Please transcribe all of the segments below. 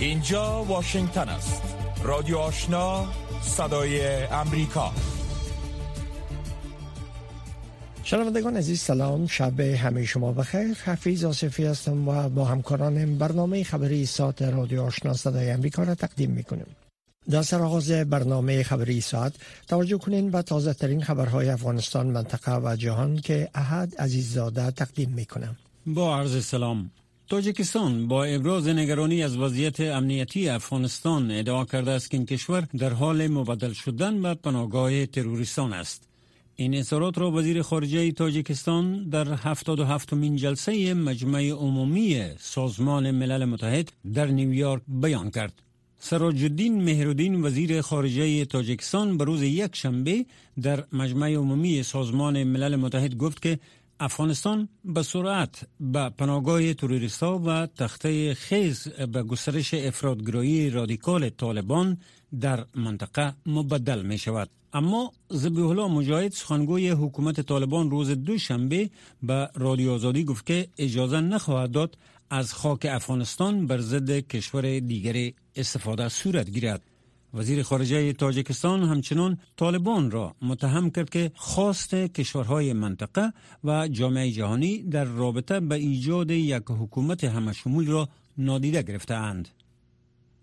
اینجا واشنگتن است. رادیو آشنا صدای امریکا. شنوندگان عزیز سلام. شب همه شما بخیر. حفیظ آصفی هستم و با همکارانم برنامه خبری ساعت رادیو آشنا صدای امریکا را تقدیم می‌کنیم. در سرآغاز برنامه خبری ساعت توجه کنین به تازه ترین خبرهای افغانستان منطقه و جهان که احد عزیززاده تقدیم می‌کنم با عرض سلام. تاجیکستان با ابراز نگرانی از وضعیت امنیتی افغانستان ادعا کرده است که این کشور در حال مبدل شدن به پناهگاه تروریستان است. این اظهارات را وزیر خارجه تاجیکستان در 77 مین جلسه مجمع عمومی سازمان ملل متحد در نیویورک بیان کرد. سراج الدین مهرالدین وزیر خارجه تاجیکستان به روز یک شنبه در مجمع عمومی سازمان ملل متحد گفت که افغانستان به سرعت به پناهگاه توریستا و تخته خیز به گسترش افرادگرایی رادیکال طالبان در منطقه مبدل می شود. اما زبیح الله مجاهد سخنگوی حکومت طالبان روز دوشنبه به رادیو آزادی گفت که اجازه نخواهد داد از خاک افغانستان بر ضد کشور دیگری استفاده صورت گیرد. وزیر خارجه تاجیکستان همچنان طالبان را متهم کرد که خواست کشورهای منطقه و جامعه جهانی در رابطه به ایجاد یک حکومت همشمول را نادیده گرفتهاند.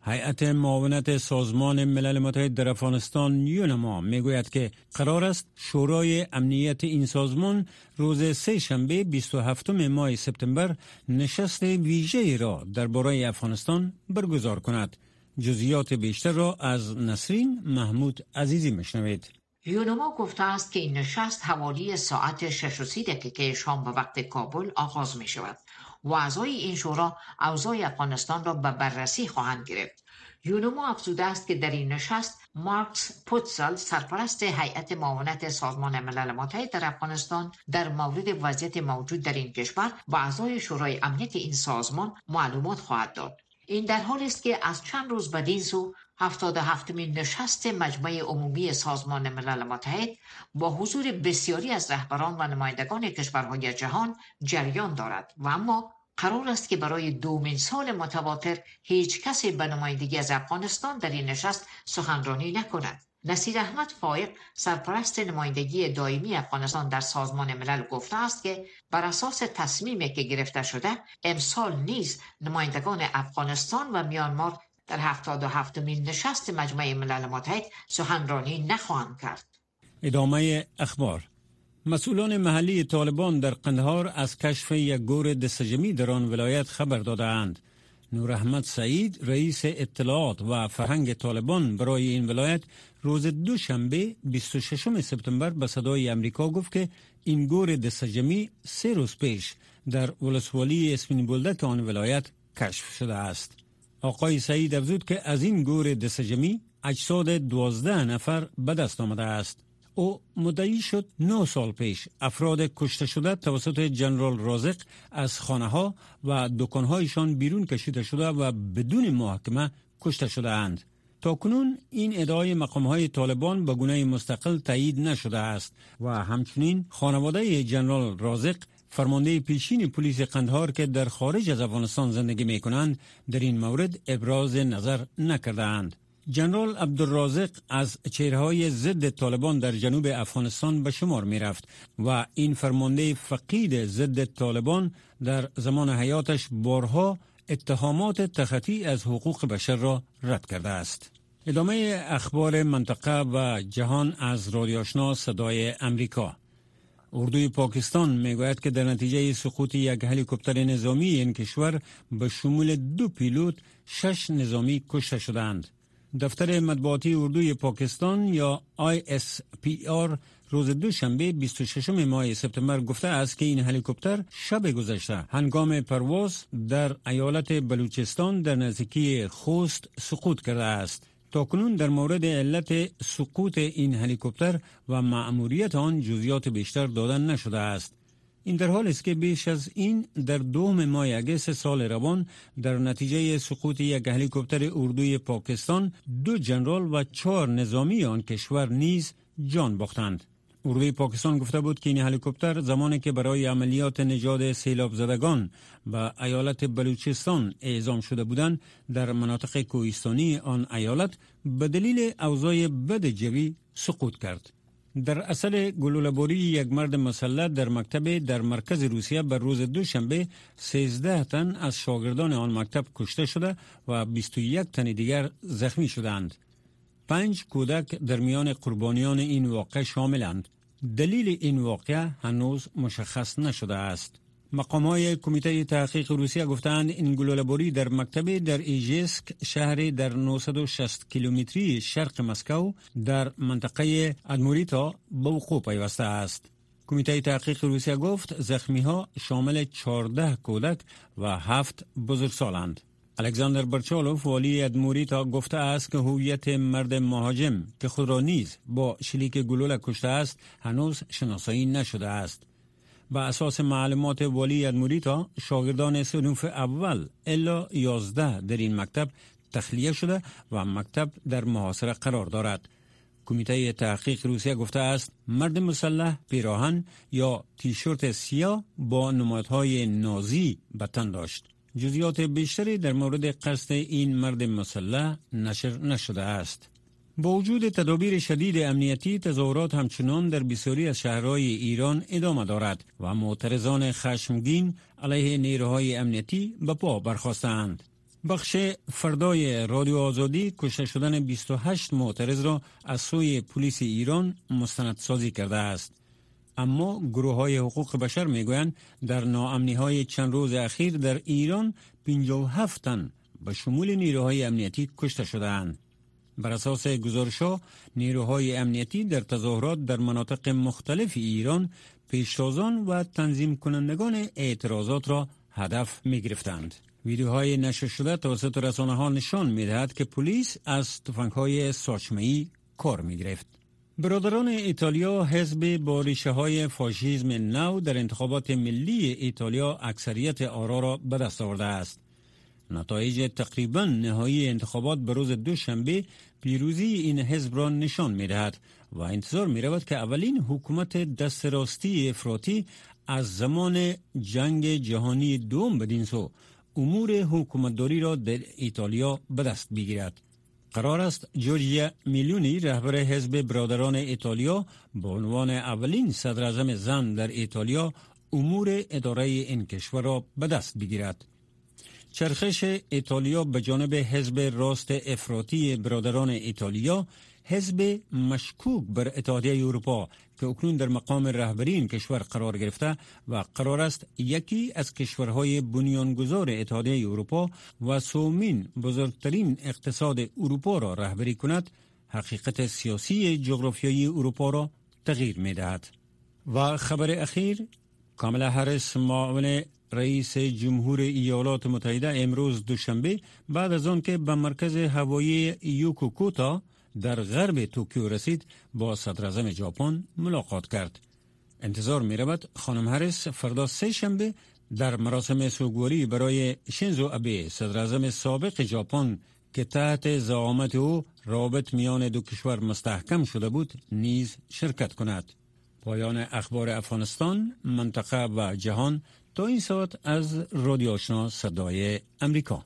هیئت معاونت سازمان ملل متحد در افغانستان یونما می‌گوید که قرار است شورای امنیت این سازمان روز سه شنبه 27 ماه سپتامبر نشست ویژه را درباره افغانستان برگزار کند. جزیات بیشتر را از نسرین محمود عزیزی مشنوید. یونما گفته است که این نشست حوالی ساعت 6 و سی دقیقه شام به وقت کابل آغاز می شود و اعضای این شورا اوضاع افغانستان را به بررسی خواهند گرفت. یونما افزوده است که در این نشست مارکس پوتسل سرپرست هیئت معاونت سازمان ملل متحد در افغانستان در مورد وضعیت موجود در این کشور و اعضای شورای امنیت این سازمان معلومات خواهد داد. این در حالی است که از چند روز بدین سو 77 مین نشست مجمع عمومی سازمان ملل متحد با حضور بسیاری از رهبران و نمایندگان کشورهای جهان جریان دارد و اما قرار است که برای دومین سال متواتر هیچ کسی به نمایندگی از افغانستان در این نشست سخنرانی نکند. نصیر احمد فایق سرپرست نمایندگی دائمی افغانستان در سازمان ملل گفته است که بر اساس تصمیمی که گرفته شده امسال نیز نمایندگان افغانستان و میانمار در 77 مین نشست مجمع ملل متحد سخنرانی نخواهند کرد ادامه اخبار مسئولان محلی طالبان در قندهار از کشف یک گور دستجمی در آن ولایت خبر دادهاند. نور احمد سعید رئیس اطلاعات و فرهنگ طالبان برای این ولایت روز دوشنبه 26 سپتامبر به صدای امریکا گفت که این گور دستجمی سه روز پیش در ولسوالی اسمین بولدک آن ولایت کشف شده است. آقای سعید افزود که از این گور دستجمی اجساد دوازده نفر به دست آمده است. او مدعی شد نه سال پیش افراد کشته شده توسط جنرال رازق از خانه ها و دکانهایشان بیرون کشیده شده و بدون محاکمه کشته شده اند. تا کنون این ادعای مقام های طالبان به گونه مستقل تایید نشده است و همچنین خانواده جنرال رازق فرمانده پیشین پلیس قندهار که در خارج از افغانستان زندگی می کنند در این مورد ابراز نظر نکرده اند. جنرال عبدالرازق از چهرهای ضد طالبان در جنوب افغانستان به شمار می رفت و این فرمانده فقید ضد طالبان در زمان حیاتش بارها اتهامات تخطی از حقوق بشر را رد کرده است. ادامه اخبار منطقه و جهان از رادیو آشنا صدای امریکا اردوی پاکستان می‌گوید که در نتیجه سقوط یک هلیکوپتر نظامی این کشور به شمول دو پیلوت شش نظامی کشته شدند. دفتر مطبوعاتی اردوی پاکستان یا ISPR روز دوشنبه 26 ماه سپتامبر گفته است که این هلیکوپتر شب گذشته هنگام پرواز در ایالت بلوچستان در نزدیکی خوست سقوط کرده است. تاکنون در مورد علت سقوط این هلیکوپتر و مأموریت آن جزیات بیشتر دادن نشده است. این در حال است که بیش از این در دوم ماه اگست سال روان در نتیجه سقوط یک هلیکوپتر اردوی پاکستان دو جنرال و چهار نظامی آن کشور نیز جان باختند. اردوی پاکستان گفته بود که این هلیکوپتر زمانی که برای عملیات نجات سیلاب زدگان به ایالت بلوچستان اعزام شده بودند در مناطق کوهستانی آن ایالت به دلیل اوضاع بد جوی سقوط کرد. در اصل گلولبوری یک مرد مسلح در مکتب در مرکز روسیه بر روز دوشنبه 13 تن از شاگردان آن مکتب کشته شده و 21 تن دیگر زخمی شدند. پنج کودک در میان قربانیان این واقع شاملند. دلیل این واقع هنوز مشخص نشده است. مقام های کمیته تحقیق روسیه گفتند این گلوله‌باری در مکتب در ایجسک شهر در 960 کیلومتری شرق مسکو در منطقه ادموریتا به وقوع پیوسته است. کمیته تحقیق روسیه گفت زخمی ها شامل 14 کودک و 7 بزرگسالند. الکساندر برچالوف والی ادموریتا گفته است که هویت مرد مهاجم که خود را نیز با شلیک گلوله کشته است هنوز شناسایی نشده است. با اساس معلومات والی ادموریتا شاگردان صنوف اول الا 11 در این مکتب تخلیه شده و مکتب در محاصره قرار دارد. کمیته تحقیق روسیه گفته است مرد مسلح پیراهن یا تیشرت سیاه با نمادهای نازی به تن داشت. جزیات بیشتری در مورد قصد این مرد مسلح نشر نشده است. با وجود تدابیر شدید امنیتی تظاهرات همچنان در بسیاری از شهرهای ایران ادامه دارد و معترضان خشمگین علیه نیروهای امنیتی به پا برخواستند. بخش فردای رادیو آزادی کشته شدن 28 معترض را از سوی پلیس ایران مستندسازی کرده است. اما گروه های حقوق بشر می‌گویند در ناامنی های چند روز اخیر در ایران 57 تن به شمول نیروهای امنیتی کشته شدهاند. بر اساس گزارش نیروهای امنیتی در تظاهرات در مناطق مختلف ایران پیشتازان و تنظیم کنندگان اعتراضات را هدف می گرفتند. ویدیوهای نشر شده توسط رسانه ها نشان می دهد که پلیس از تفنگ های ساچمه‌ای کار می گرفت. برادران ایتالیا حزب با ریشه های فاشیزم نو در انتخابات ملی ایتالیا اکثریت آرا را به دست آورده است. نتایج تقریبا نهایی انتخابات به روز دوشنبه پیروزی این حزب را نشان می دهد و انتظار می رود که اولین حکومت دست راستی افراطی از زمان جنگ جهانی دوم بدین سو امور حکومتداری را در ایتالیا به دست بگیرد. قرار است جورجیا میلیونی رهبر حزب برادران ایتالیا به عنوان اولین صدر زن در ایتالیا امور اداره این کشور را به دست بگیرد. چرخش ایتالیا به جانب حزب راست افراطی برادران ایتالیا حزب مشکوک بر اتحادیه اروپا که اکنون در مقام رهبری این کشور قرار گرفته و قرار است یکی از کشورهای بنیانگذار اتحادیه اروپا و سومین بزرگترین اقتصاد اروپا را رهبری کند حقیقت سیاسی جغرافیایی اروپا را تغییر می دهد. و خبر اخیر کاملا هرس معاون رئیس جمهور ایالات متحده امروز دوشنبه بعد از آن که به مرکز هوایی یوکوکوتا در غرب توکیو رسید با صدر ژاپن ملاقات کرد. انتظار می رود خانم هریس فردا سه شنبه در مراسم سوگواری برای شینزو ابه صدر سابق ژاپن که تحت زعامت او رابط میان دو کشور مستحکم شده بود نیز شرکت کند. پایان اخبار افغانستان، منطقه و جهان تا این ساعت از رادیو آشنا صدای امریکا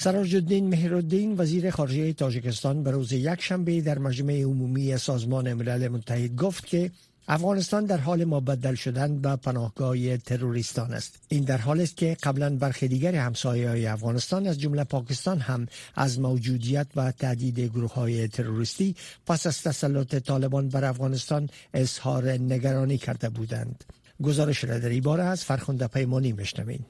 سراج الدین مهرالدین وزیر خارجه تاجیکستان به روز یک شنبه در مجمع عمومی سازمان ملل متحد گفت که افغانستان در حال مبدل شدن به پناهگاه تروریستان است. این در حالی است که قبلا برخی دیگر همسایه های افغانستان از جمله پاکستان هم از موجودیت و تهدید گروه های تروریستی پس از تسلط طالبان بر افغانستان اظهار نگرانی کرده بودند. گزارش را در این باره از فرخنده پیمانی مشنویم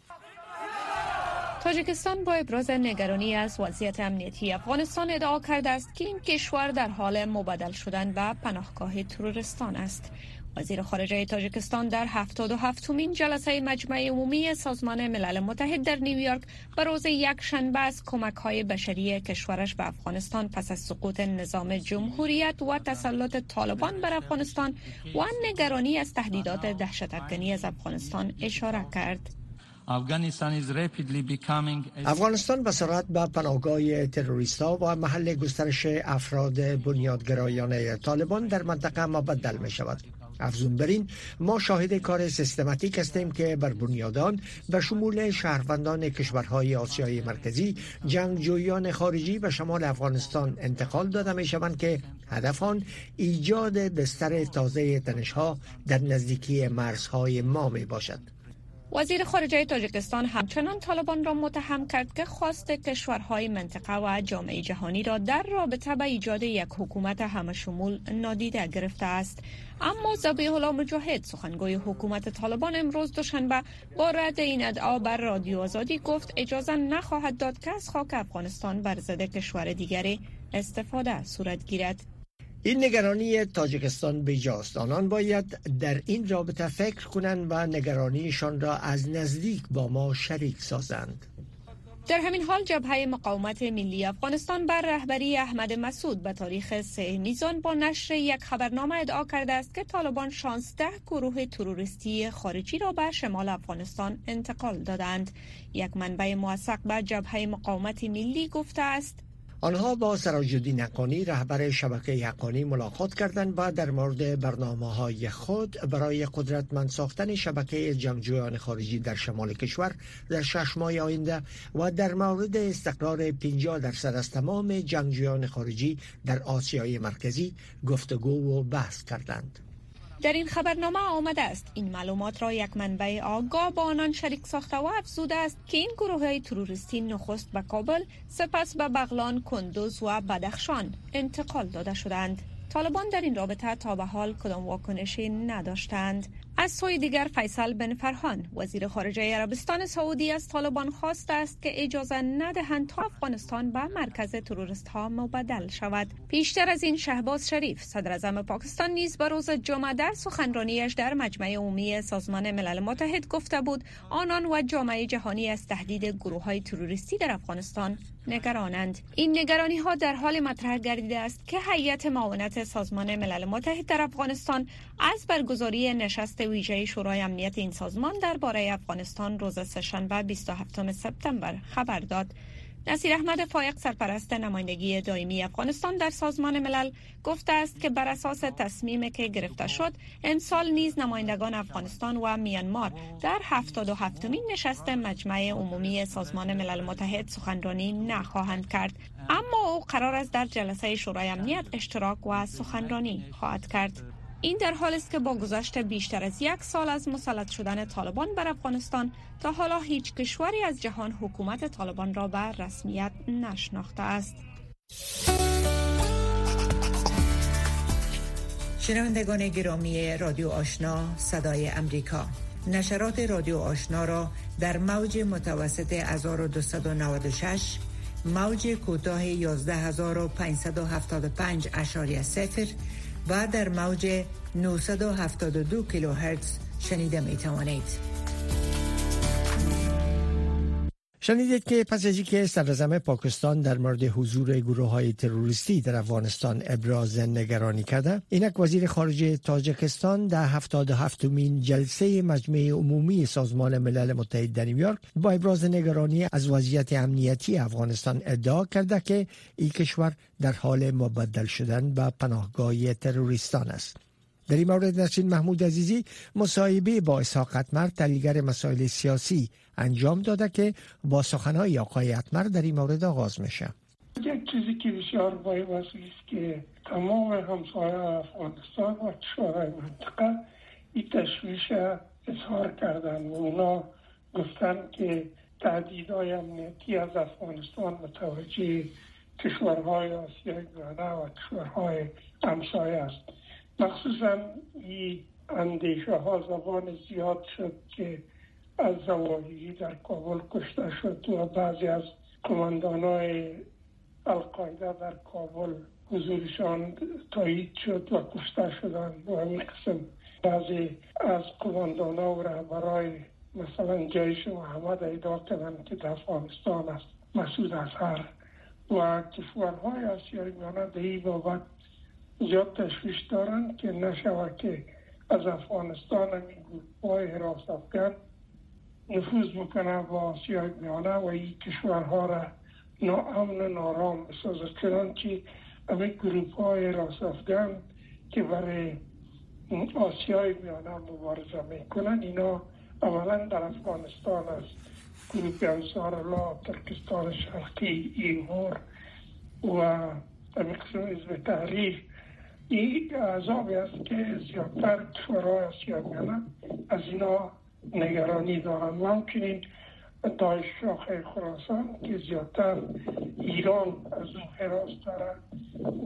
تاجیکستان با ابراز نگرانی از وضعیت امنیتی افغانستان ادعا کرده است که این کشور در حال مبدل شدن به پناهگاه ترورستان است. وزیر خارجه تاجیکستان در 77 مین جلسه مجمع عمومی سازمان ملل متحد در نیویورک به روز یک شنبه از کمک های بشری کشورش به افغانستان پس از سقوط نظام جمهوریت و تسلط طالبان بر افغانستان و نگرانی از تهدیدات دهشت از افغانستان اشاره کرد. افغانستان به سرعت به پناهگاه تروریست ها و محل گسترش افراد بنیادگرایانه طالبان در منطقه مبدل می شود. افزون برین ما شاهد کار سیستماتیک هستیم که بر بنیادان به شمول شهروندان کشورهای آسیای مرکزی جنگجویان خارجی به شمال افغانستان انتقال داده می شوند که هدف آن ایجاد بستر تازه تنشها در نزدیکی مرزهای ما می باشد. وزیر خارجه تاجیکستان همچنان طالبان را متهم کرد که خواست کشورهای منطقه و جامعه جهانی را در رابطه به ایجاد یک حکومت همه شمول نادیده گرفته است. اما زبیح الله مجاهد سخنگوی حکومت طالبان امروز دوشنبه با رد این ادعا بر رادیو آزادی گفت اجازه نخواهد داد که از خاک افغانستان بر ضد کشور دیگری استفاده صورت گیرد. این نگرانی تاجیکستان بیجاست آنان باید در این رابطه فکر کنند و نگرانیشان را از نزدیک با ما شریک سازند. در همین حال جبهه مقاومت ملی افغانستان بر رهبری احمد مسعود به تاریخ سه میزان با نشر یک خبرنامه ادعا کرده است که طالبان 16 گروه تروریستی خارجی را به شمال افغانستان انتقال دادند. یک منبع موثق به جبهه مقاومت ملی گفته است آنها با سراجالدین حقانی رهبر شبکه حقانی ملاقات کردند و در مورد برنامه های خود برای قدرتمند ساختن شبکه جنگجویان خارجی در شمال کشور در شش ماه آینده و در مورد استقرار 50 درصد از تمام جنگجویان خارجی در آسیای مرکزی گفتگو و بحث کردند. در این خبرنامه آمده است. این معلومات را یک منبع آگاه با آنان شریک ساخته و افزوده است که این گروه های تروریستی نخست به کابل سپس به بغلان کندوز و بدخشان انتقال داده شدند. طالبان در این رابطه تا به حال کدام واکنشی نداشتند. از سوی دیگر فیصل بن فرهان وزیر خارجه عربستان سعودی از طالبان خواسته است که اجازه ندهند تا افغانستان به مرکز تروریست ها مبدل شود. پیشتر از این شهباز شریف صدر اعظم پاکستان نیز به روز جمعه در سخنرانیش در مجمع عمومی سازمان ملل متحد گفته بود آنان و جامعه جهانی از تهدید گروه های تروریستی در افغانستان نگرانند. این نگرانی ها در حال مطرح گردیده است که هیئت معاونت سازمان ملل متحد در افغانستان از برگزاری نشست ویژه شورای امنیت این سازمان درباره افغانستان روز سهشنبه 27 سپتامبر خبر داد. نصیر احمد فایق سرپرست نمایندگی دائمی افغانستان در سازمان ملل گفته است که بر اساس تصمیمی که گرفته شد امسال نیز نمایندگان افغانستان و میانمار در 77 مین نشست مجمع عمومی سازمان ملل متحد سخنرانی نخواهند کرد. اما او قرار است در جلسه شورای امنیت اشتراک و سخنرانی خواهد کرد. این در حال است که با گذشت بیشتر از یک سال از مسلط شدن طالبان بر افغانستان تا حالا هیچ کشوری از جهان حکومت طالبان را بر رسمیت نشناخته است. شنوندگان گرامی رادیو آشنا صدای امریکا نشرات رادیو آشنا را در موج متوسط 1296 موج کوتاه 11575 اشاری و در موج 972 کیلوهرتز شنیده می توانید. شنیدید که پس از اینکه سرزم پاکستان در مورد حضور گروه های تروریستی در افغانستان ابراز نگرانی کرده اینک وزیر خارجه تاجکستان در 77 مین جلسه مجمع عمومی سازمان ملل متحد در نیویورک با ابراز نگرانی از وضعیت امنیتی افغانستان ادعا کرده که این کشور در حال مبدل شدن به پناهگاه تروریستان است. در این مورد نسرین محمود عزیزی مصاحبه با اسحاق اتمر تحلیلگر مسائل سیاسی انجام داده که با سخنهای آقای اتمر در این مورد آغاز میشه. یک چیزی که بسیار بایوازی است که تمام همسایه افغانستان و کشورهای منطقه این تشویش اظهار کردن و اونا گفتن که تهدیدهای امنیتی از افغانستان متوجه کشورهای آسیای میانه و کشورهای همسایه است. مخصوصا این اندیشه ها زبان زیاد شد که از زواهری در کابل کشته شد و بعضی از کماندان های القاعده در کابل حضورشان تایید شد و کشته شدند. و همین قسم بعضی از کماندان و رهبرای مثلا جیش محمد ایدا کردن که در افغانستان است مسعود اظهر و کشورهای آسیای میانه به این بابت زیاد تشویش دارند که نشود که از افغانستان همین گروه حراس افغان نفوذ می‌کنه با آسیای میانه و این کشورها را ناامن و نارام بسازد چنانچه همین گروپ های حراس افغان که برای آسیای میانه مبارزه می‌کنن اینا اولا در افغانستان است. گروپ انصار الله ترکستان شرقی ایمور و همین قسم حزب تحریر این عذابی است که زیادتر آسیا میانه از اینا نگرانی دارن و دایش شاخه خراسان که زیادتر ایران از اون حراس داره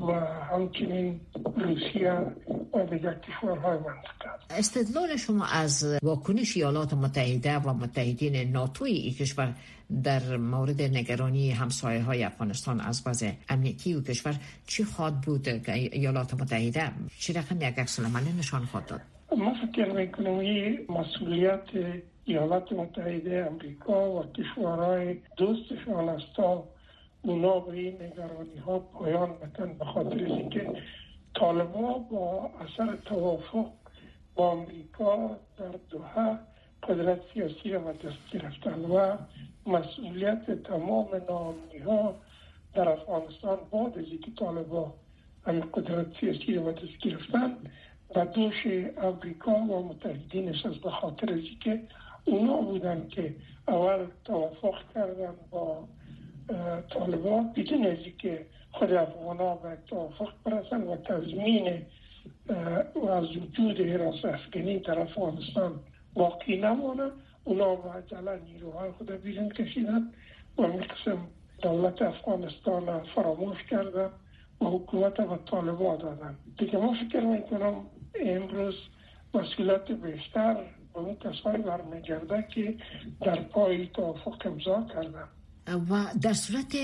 و همچنین روسیه و دیگر کشورهای منطقه استدلال شما از واکنش ایالات متحده و متحدین ناتوی این کشور در مورد نگرانی همسایه های افغانستان از وضع امنیتی و کشور چی خواد بود ایالات متحده؟ چی رقم یک عکس نشان خواهد داد؟ ما فکر مسئولیت ایالات متحده امریکا و کشورهای دوستشان است تا اونا به این نگرانی ها پایان بتن به خاطر اینکه طالبا با اثر توافق با امریکا در دوحه قدرت سیاسی را دست گرفتن و مسئولیت تمام نامنی ها در افغانستان بعد از اینکه طالبا همین قدرت سیاسی را دست گرفتن و دوش امریکا و متحدینش از به خاطر اینکه اونا بودن که اول توافق کردن با طالبان. از که خود افغانا به توافق برسن و تضمین و از وجود حراس افغانی در افغانستان باقی نمانه. اونا عجله نیروهای خود بیرون کشیدن و می قسم دولت افغانستان فراموش کردن و حکومت و طالبان دادن. دیگه ما فکر می‌کنم امروز مسئولیت بیشتر به اون کسایی برمیگرده که در پای توافق امضا کردن. و در صورت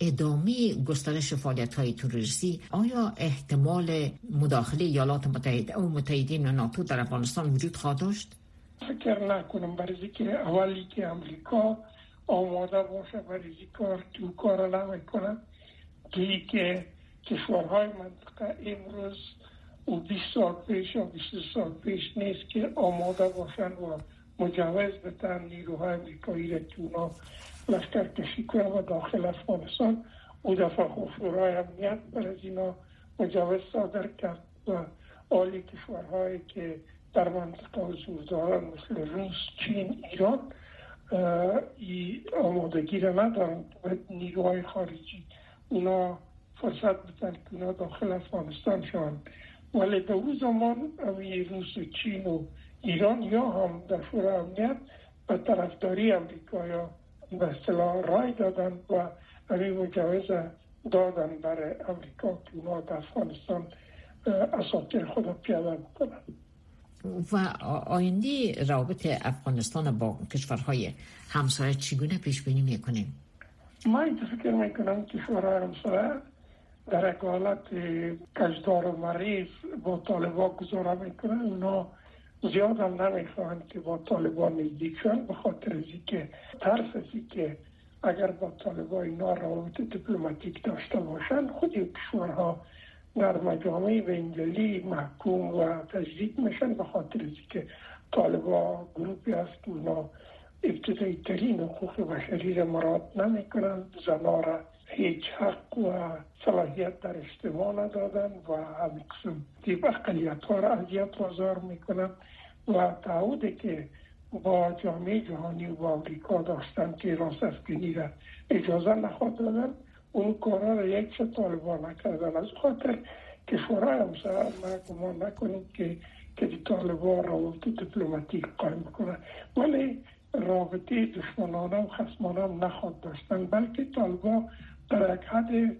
ادامه گسترش فعالیت های توریستی آیا احتمال مداخله ایالات متحده و متحدین ناتو در افغانستان وجود خواهد داشت؟ فکر نکنم. برای که اولی که امریکا آماده باشه برای کار تو کار نمی‌کنه. که کشورهای منطقه امروز و 20 سال پیش و 20 سال پیش نیست که آماده باشن و مجوز بتن نیروهای امریکایی را که اونا کشی کنن و داخل افغانستان او دفعه خفورای امنیت بر از اینا مجوز صادر کرد و آلی کشورهایی که در منطقه حضور دارن مثل روس، چین، ایران ای آمادگی را ندارن و نیروهای خارجی اونا فرصت بتن که اونا داخل افغانستان شوند. ولی در او زمان روس و چین و ایران یا هم در شورای امنیت به طرفداری امریکا یا به اصطلاح رای دادن و همین مجوز دادن برای امریکا که اونا در افغانستان اساطیر خود پیاده بکنن و آینده روابط افغانستان با کشورهای همسایه چگونه پیش بینی می‌کنیم؟ این فکر می‌کنم کشورهای همسایه در یک حالت کجدار و مریض با طالبان گذاره می‌کنن اونا زیاد هم نمی‌خواهند که با طالبان نزدیک شن به خاطر از که ترس از که اگر با طالبان اینا روابط دیپلماتیک داشته باشن خود کشورها در مجامع بینجلی محکوم و تجدید میشن به خاطر از که طالبان گروپی که اونا ابتدایی ترین حقوق بشری را مراد نمی‌کنن زنا را هیچ حق و صلاحیت در اجتماع ندادن و قسم دیب اقلیت ها را اذیت وزار می‌کنن و تعهدی که با جامعه جهانی و با امریکا داشتن که راست افغانی را اجازه نخواد دادن اون کارا را یک چه طالبان نکردن. از خاطر کشورهای همسر ما نکنیم که که طالبان روابط دیپلماتیک قایم بکنن. ولی رابطه دشمنانه و خسمانه هم نخواد داشتن بلکه طالبان در یک حد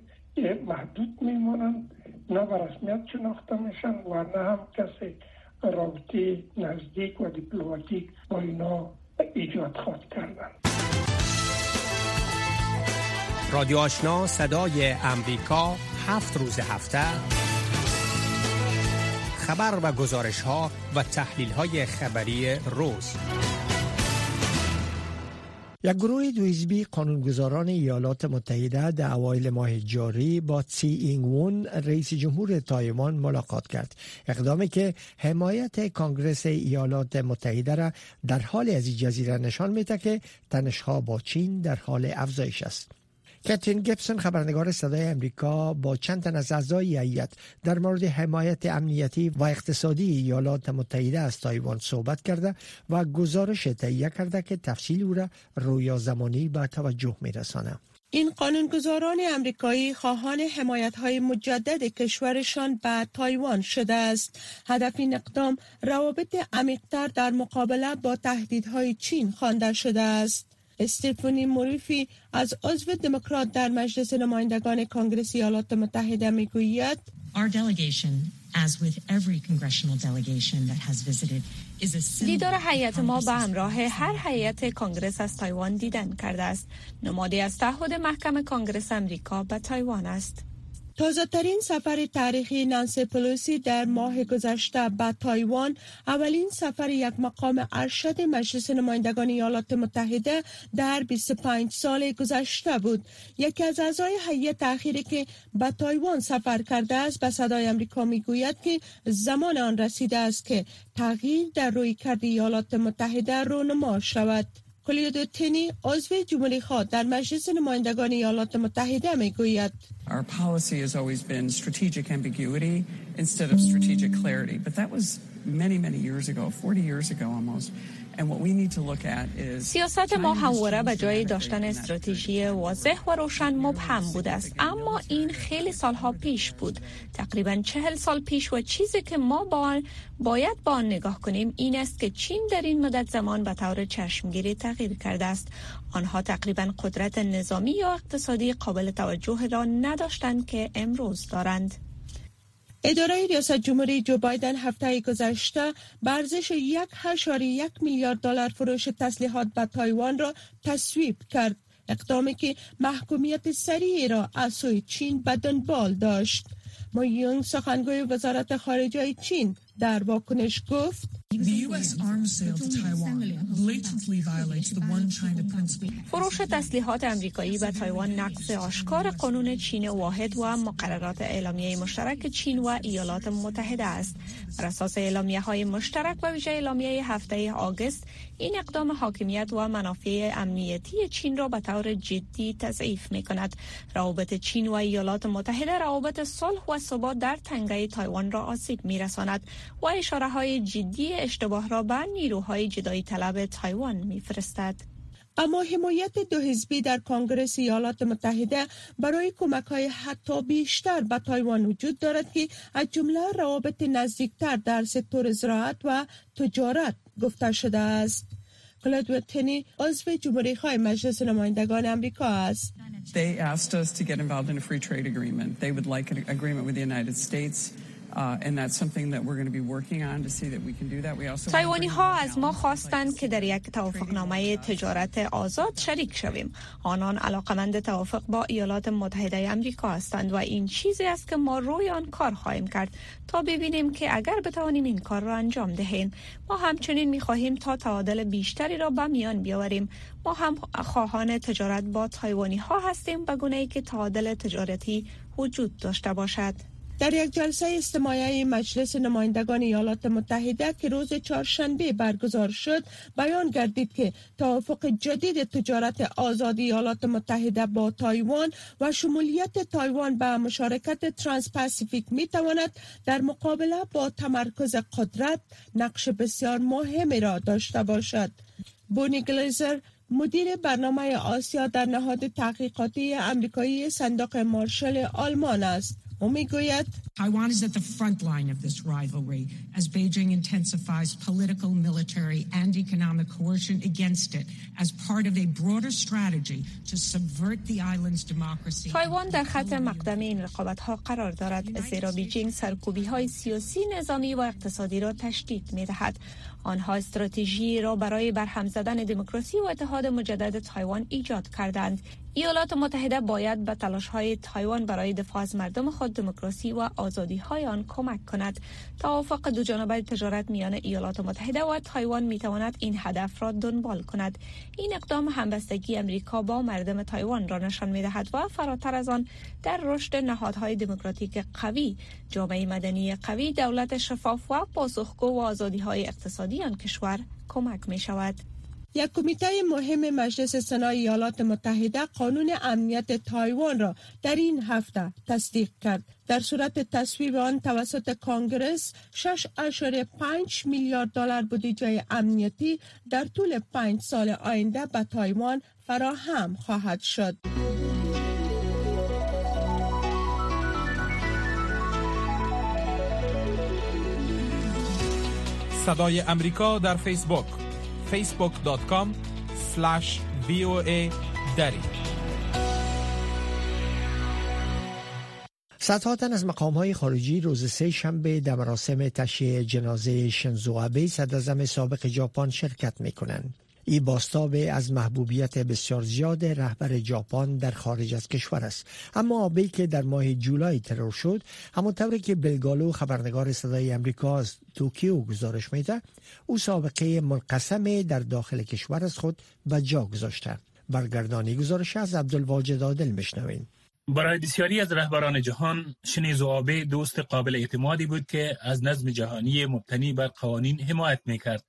محدود میمونن نه به رسمیت شناخته میشن و نه هم کسی رابطه نزدیک و دیپلماتیک با اینا ایجاد خواهد کردن رادیو آشنا صدای امریکا هفت روز هفته. خبر و گزارش ها و تحلیل های خبری روز. یک گروه دویزبی قانونگذاران ایالات متحده در اوایل ماه جاری با سی اینگ وون رئیس جمهور تایوان ملاقات کرد. اقدامی که حمایت کانگرس ایالات متحده را در حال از جزیره نشان میده که تنشها با چین در حال افزایش است. کترین گیبسون خبرنگار صدای امریکا با چند تن از اعضای هیئت در مورد حمایت امنیتی و اقتصادی ایالات متحده از تایوان صحبت کرده و گزارش تهیه کرده که تفصیل او را رویا زمانی به توجه میرسانه. این قانونگذاران امریکایی خواهان حمایت های مجدد کشورشان به تایوان شده است. هدف این اقدام روابط عمیقتر در مقابله با تهدیدهای چین خوانده شده است. استفانی موریفی از عضو دموکرات در مجلس نمایندگان کنگره ایالات متحده می‌گوید دیدار هیئت ما به همراه هر هیئت کنگرس از تایوان دیدن کرده است. نمادی از تعهد محکم کنگرس امریکا به تایوان است. تازه ترین سفر تاریخی نانسی پلوسی در ماه گذشته به تایوان اولین سفر یک مقام ارشد مجلس نمایندگان ایالات متحده در 25 سال گذشته بود. یکی از اعضای هیئت اخیری که به تایوان سفر کرده است به صدای امریکا می‌گوید که زمان آن رسیده است که تغییر در روی کرد ایالات متحده رونما شود. کلیدو تنی عضو جمهوری خواه در مجلس نمایندگان ایالات متحده می گوید Our policy has always been strategic ambiguity instead of strategic clarity. But that was many, many years ago, 40 years ago almost. سیاست ما همواره به جای داشتن استراتژی واضح و روشن مبهم بوده است. اما این خیلی سالها پیش بود. تقریبا چهل سال پیش و چیزی که ما با باید با آن نگاه کنیم این است که چین در این مدت زمان به طور چشمگیری تغییر کرده است. آنها تقریبا قدرت نظامی یا اقتصادی قابل توجه را نداشتند که امروز دارند. اداره ریاست جمهوری جو بایدن هفته گذشته برزش یک یک میلیارد دلار فروش تسلیحات به تایوان را تصویب کرد. اقدامی که محکومیت سریعی را از سوی چین به دنبال داشت. یونگ سخنگوی وزارت خارجه چین در واکنش گفت فروش تسلیحات امریکایی به تایوان نقض آشکار قانون چین واحد و مقررات اعلامیه مشترک چین و ایالات متحده است. بر اساس اعلامیه های مشترک به ویژه اعلامیه هفده آگست این اقدام حاکمیت و منافع امنیتی چین را به طور جدی تضعیف می کند. روابط چین و ایالات متحده روابط صلح و ثبات در تنگه تایوان را آسیب می رساند و اشاره های جدی اشتباه را به نیروهای جدایی طلب تایوان میفرستد. اما حمایت دو حزبی در کنگرس ایالات متحده برای کمک های حتی بیشتر به تایوان وجود دارد که از جمله روابط نزدیکتر در سکتور زراعت و تجارت گفته شده است. کلاد تنی عضو جمهوری خواه مجلس نمایندگان امریکا است. They asked us to get involved in a free trade agreement. They would like an agreement with the United States. تایوانی ها از ما خواستند که در یک توافقنامه تجارت آزاد شریک شویم. آنان علاقمند توافق با ایالات متحده آمریکا هستند و این چیزی است که ما روی آن کار خواهیم کرد تا ببینیم که اگر بتوانیم این کار را انجام دهیم ما همچنین می خواهیم تا تعادل بیشتری را به میان بیاوریم. ما هم خواهان تجارت با تایوانی ها هستیم به گونه ای که تعادل تجارتی وجود داشته باشد. در یک جلسه استماعی مجلس نمایندگان ایالات متحده که روز چهارشنبه برگزار شد بیان گردید که توافق جدید تجارت آزاد ایالات متحده با تایوان و شمولیت تایوان به مشارکت ترانس پاسیفیک می تواند در مقابله با تمرکز قدرت نقش بسیار مهمی را داشته باشد. بونی گلیزر مدیر برنامه آسیا در نهاد تحقیقاتی امریکایی صندوق مارشال آلمان است. Taiwan is at the front line of this rivalry as Beijing intensifies political, military and economic coercion against it as part of a broader strategy to subvert the island's democracy. تایوان در خط مقدم این رقابت ها قرار دارد زیرا بیجینگ سرکوبی های سیاسی، نظامی و اقتصادی را تشدید می دهد. آنها استراتژی را برای برهم زدن دموکراسی و اتحاد مجدد تایوان ایجاد کردند. ایالات متحده باید به تلاش های تایوان برای دفاع از مردم خود دموکراسی و آزادی های آن کمک کند. توافق دو جانبه تجارت میان ایالات متحده و تایوان می تواند این هدف را دنبال کند. این اقدام همبستگی امریکا با مردم تایوان را نشان می دهد و فراتر از آن در رشد نهادهای دموکراتیک قوی جامعه مدنی قوی دولت شفاف و پاسخگو و آزادی های اقتصادی آن کشور کمک می شود یک کمیته مهم مجلس سنا ایالات متحده قانون امنیت تایوان را در این هفته تصدیق کرد در صورت تصویب آن توسط کانگرس 6.5 میلیارد دلار بودجه امنیتی در طول پنج سال آینده به تایوان فراهم خواهد شد. صدای امریکا در فیسبوک facebook.com voa دری صدها تن از مقام های خارجی روز سه شنبه در مراسم تشییع جنازه شنزو آبه صدر سابق ژاپن شرکت می کنند. ای باستاب از محبوبیت بسیار زیاد رهبر ژاپن در خارج از کشور است. اما آبی که در ماه جولای ترور شد همانطور که بلگالو خبرنگار صدای امریکا از توکیو گزارش میده او سابقه منقسم در داخل کشور از خود به جا گذاشته. برگردانی گزارش از عبدالواجد عادل مشنوین برای بسیاری از رهبران جهان شنیزو آبه دوست قابل اعتمادی بود که از نظم جهانی مبتنی بر قوانین حمایت می‌کرد.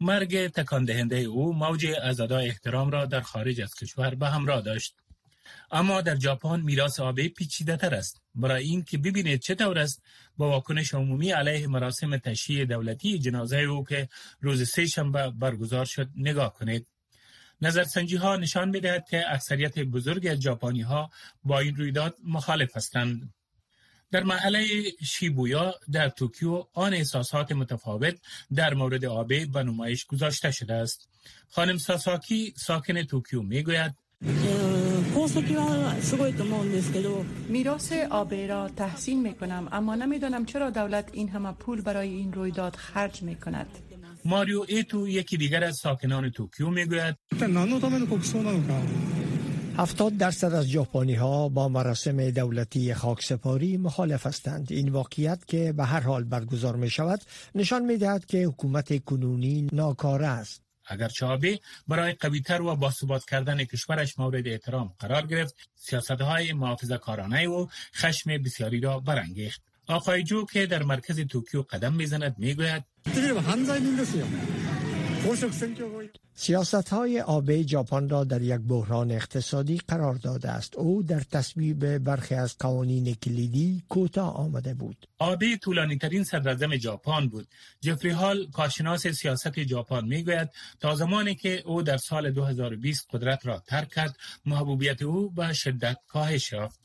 مرگ تکان دهنده او موج ازادای احترام را در خارج از کشور به همراه داشت. اما در ژاپن میراث آبی پیچیده تر است. برای این که ببینید چطور است با واکنش عمومی علیه مراسم تشییع دولتی جنازه او که روز سه شنبه برگزار شد نگاه کنید. نظرسنجی ها نشان می‌دهد که اکثریت بزرگ از ها با این رویداد مخالف هستند. در محله شیبویا در توکیو آن احساسات متفاوت در مورد آبه به نمایش گذاشته شده است. خانم ساساکی ساکن توکیو می‌گوید میراث آبه را تحسین می کنم اما نمی‌دانم چرا دولت این همه پول برای این رویداد خرج می کند. ماریو ایتو یکی دیگر از ساکنان توکیو می‌گوید هفتاد درصد از ژاپنی ها با مراسم دولتی خاکسپاری مخالف هستند. این واقعیت که به هر حال برگزار می شود نشان می دهد که حکومت کنونی ناکاره است. اگر چابه برای قویتر و باثبات کردن کشورش مورد احترام قرار گرفت سیاست های محافظه کارانه و خشم بسیاری را برانگیخت. آقای جو که در مرکز توکیو قدم می‌زند می‌گوید سیاست های آبه ژاپن را در یک بحران اقتصادی قرار داده است. او در تصویب برخی از قوانین کلیدی کوتاه آمده بود. آبه طولانی ترین صدر ژاپن بود. جفری هال کارشناس سیاست ژاپن می‌گوید تا زمانی که او در سال 2020 قدرت را ترک کرد محبوبیت او به شدت کاهش یافت.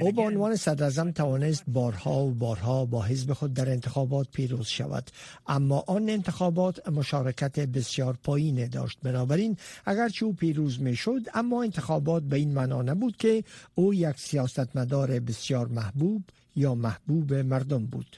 او به عنوان صدر توانست بارها و بارها با حزب خود در انتخابات پیروز شود. اما آن انتخابات مشارکت بسیار پایین داشت. بنابراین اگرچه او پیروز می شد اما انتخابات به این معنا نبود که او یک سیاستمدار بسیار محبوب یا محبوب مردم بود.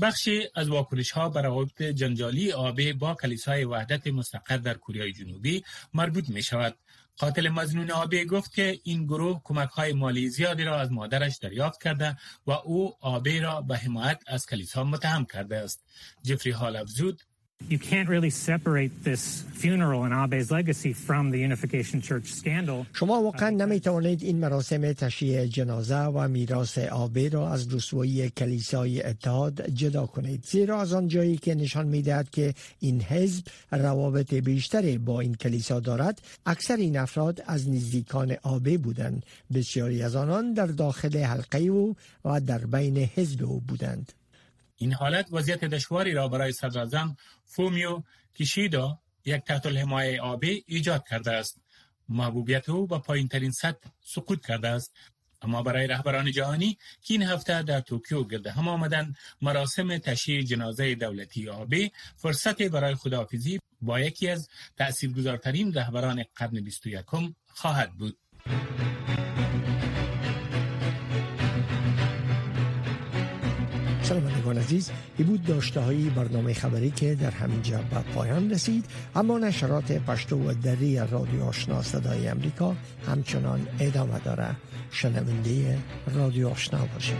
بخشی از واکنش ها بر روابط جنجالی آبه با کلیسای وحدت مستقر در کره جنوبی مربوط می شود قاتل مزنون آبه گفت که این گروه کمک های مالی زیادی را از مادرش دریافت کرده و او آبه را به حمایت از کلیسا متهم کرده است. جفری هال افزود You can't really separate this funeral and Abe's legacy from the Unification Church scandal. شما واقعا نمی توانید این مراسم تشییع جنازه و میراث آبه را از رسوایی کلیسای اتحاد جدا کنید زیرا از آن جایی که نشان می‌دهد که این حزب روابط بیشتری با این کلیسا دارد اکثر این افراد از نزدیکان آبه بودند بسیاری از آنان در داخل حلقه او و در بین حزب او بودند این حالت وضعیت دشواری را برای صدر فومیو کیشیدا یک تحت الحمایه آبی ایجاد کرده است. محبوبیت او با پایین ترین سطح سقوط کرده است. اما برای رهبران جهانی که این هفته در توکیو گرده هم آمدند مراسم تشییع جنازه دولتی آبی فرصت برای خداحافظی با یکی از تأثیرگذارترین رهبران قرن 21 خواهد بود. شنوندگان عزیز ای بود داشته های برنامه خبری که در همینجا به پایان رسید. اما نشرات پشتو و دری رادیو آشنا صدای امریکا همچنان ادامه داره. شنونده رادیو آشنا باشید.